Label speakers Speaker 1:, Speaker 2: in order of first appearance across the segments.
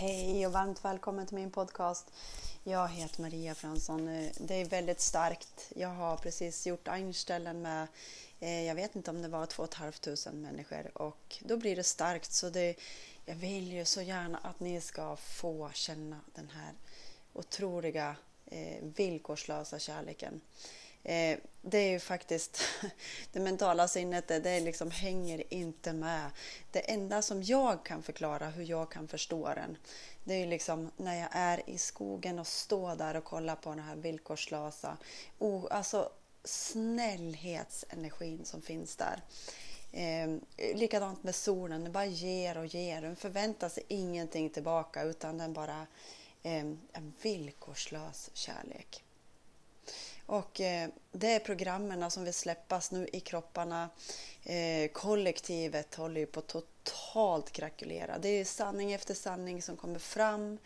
Speaker 1: Hej och varmt välkommen till min podcast. Jag heter Maria Fransson. Det är väldigt starkt. Jag har precis gjort Einstellen med, eh, jag vet inte om det var 2 500 människor och då blir det starkt. Så det, jag vill ju så gärna att ni ska få känna den här otroliga eh, villkorslösa kärleken. Eh, det är ju faktiskt det mentala sinnet, det, det liksom hänger inte med. Det enda som jag kan förklara hur jag kan förstå den, det är ju liksom när jag är i skogen och står där och kollar på den här villkorslösa, oh, alltså snällhetsenergin som finns där. Eh, likadant med solen, den bara ger och ger. Den förväntar sig ingenting tillbaka utan den bara eh, en villkorslös kärlek. Och eh, det är programmen som vill släppas nu i kropparna. Eh, kollektivet håller ju på totalt krackelera. Det är sanning efter sanning som kommer fram.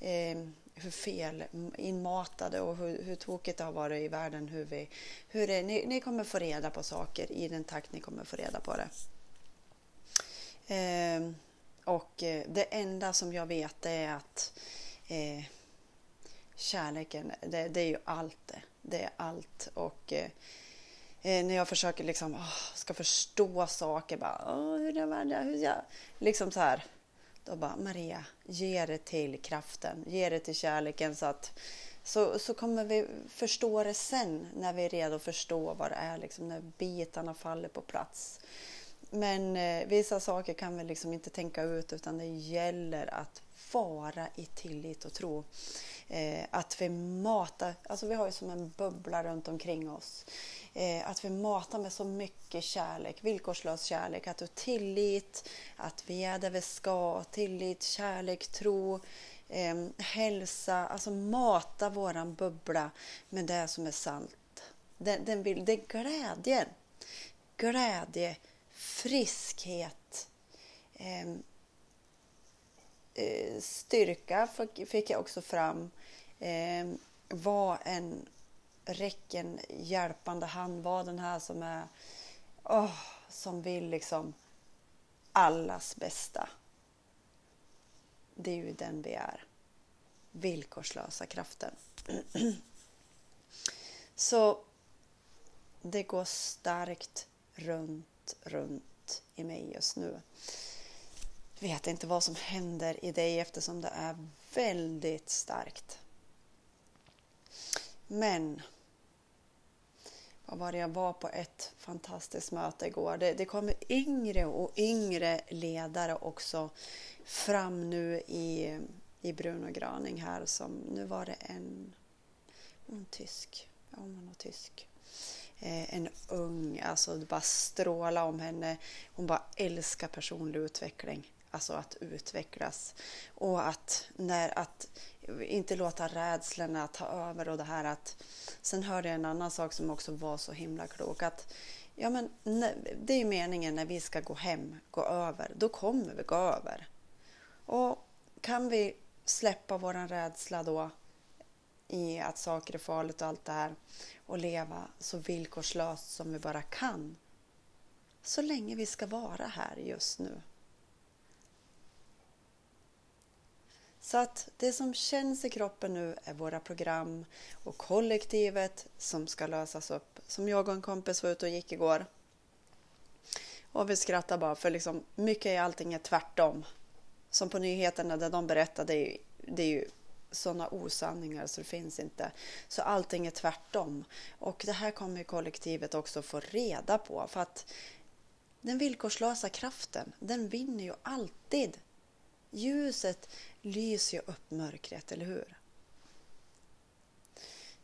Speaker 1: Eh, hur fel inmatade och hur, hur tokigt det har varit i världen. Hur vi, hur det, ni, ni kommer få reda på saker i den takt ni kommer få reda på det. Eh, och det enda som jag vet är att eh, kärleken, det, det, är ju allt det. Det är allt. Och eh, eh när jag försöker liksom, oh, ska förstå saker, bara, oh, hur är det, hur jag, liksom så här. Då bara, Maria, ge det till kraften, ge det till kärleken så att så, så kommer vi förstå det sen när vi är redo att förstå vad det är, liksom, när bitarna faller på plats. Men eh, vissa saker kan vi liksom inte tänka ut utan det gäller att vara i tillit och tro. Eh, att vi matar, alltså vi har ju som en bubbla runt omkring oss. Eh, att vi matar med så mycket kärlek, villkorslös kärlek, att du tillit, att vi är där vi ska, tillit, kärlek, tro, eh, hälsa, alltså mata våran bubbla med det som är sant. Den, den vill, det är glädjen, glädje, friskhet, eh, Eh, styrka fick jag också fram. Eh, vad en räcken hjälpande hand var den här som är oh, som vill liksom allas bästa. Det är ju den vi är. Villkorslösa kraften. Så det går starkt runt, runt i mig just nu vet inte vad som händer i dig eftersom det är väldigt starkt. Men vad var det jag var på ett fantastiskt möte igår. Det, det kommer yngre och yngre ledare också fram nu i, i Bruno Graning här som nu var det en, en tysk, ja hon var tysk. Eh, en ung, alltså det bara stråla om henne. Hon bara älskar personlig utveckling alltså att utvecklas och att, när, att inte låta rädslorna ta över och det här att sen hörde jag en annan sak som också var så himla klok att ja men det är ju meningen när vi ska gå hem, gå över, då kommer vi gå över. Och kan vi släppa våran rädsla då i att saker är farligt och allt det här och leva så villkorslöst som vi bara kan så länge vi ska vara här just nu. Så att det som känns i kroppen nu är våra program och kollektivet som ska lösas upp. Som jag och en kompis var ute och gick igår. Och vi skrattar bara för liksom mycket i allting är tvärtom. Som på nyheterna där de berättade, det är ju, det är ju sådana osanningar så det finns inte. Så allting är tvärtom. Och det här kommer kollektivet också få reda på för att den villkorslösa kraften, den vinner ju alltid. Ljuset lyser ju upp mörkret, eller hur?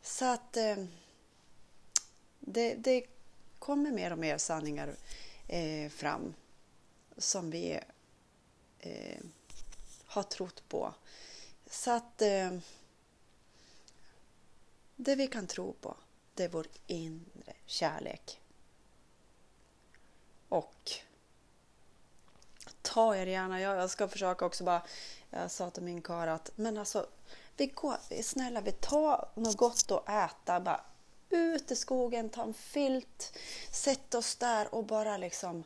Speaker 1: Så att eh, det, det, kommer mer och mer sanningar eh, fram som vi eh, har trott på. Så att eh, det vi kan tro på, det är vår inre kärlek. Och ta er gärna, jag ska försöka också bara jag sa till min karl att men alltså, vi går, snälla vi tar något gott att äta. Bara ut i skogen, ta en filt, sätt oss där och bara liksom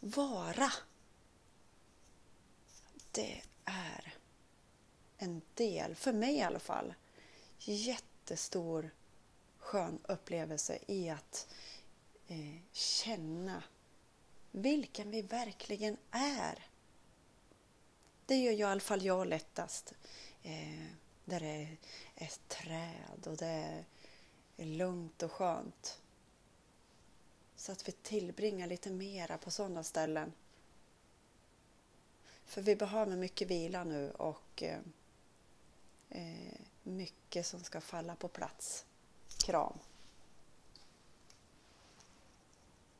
Speaker 1: vara. Det är en del, för mig i alla fall, jättestor skön upplevelse i att eh, känna vilken vi verkligen är. Det gör ju i alla fall jag lättast. Eh, där det är ett träd och det är lugnt och skönt. Så att vi tillbringar lite mera på sådana ställen. För vi behöver mycket vila nu och eh, eh mycket som ska falla på plats. Kram!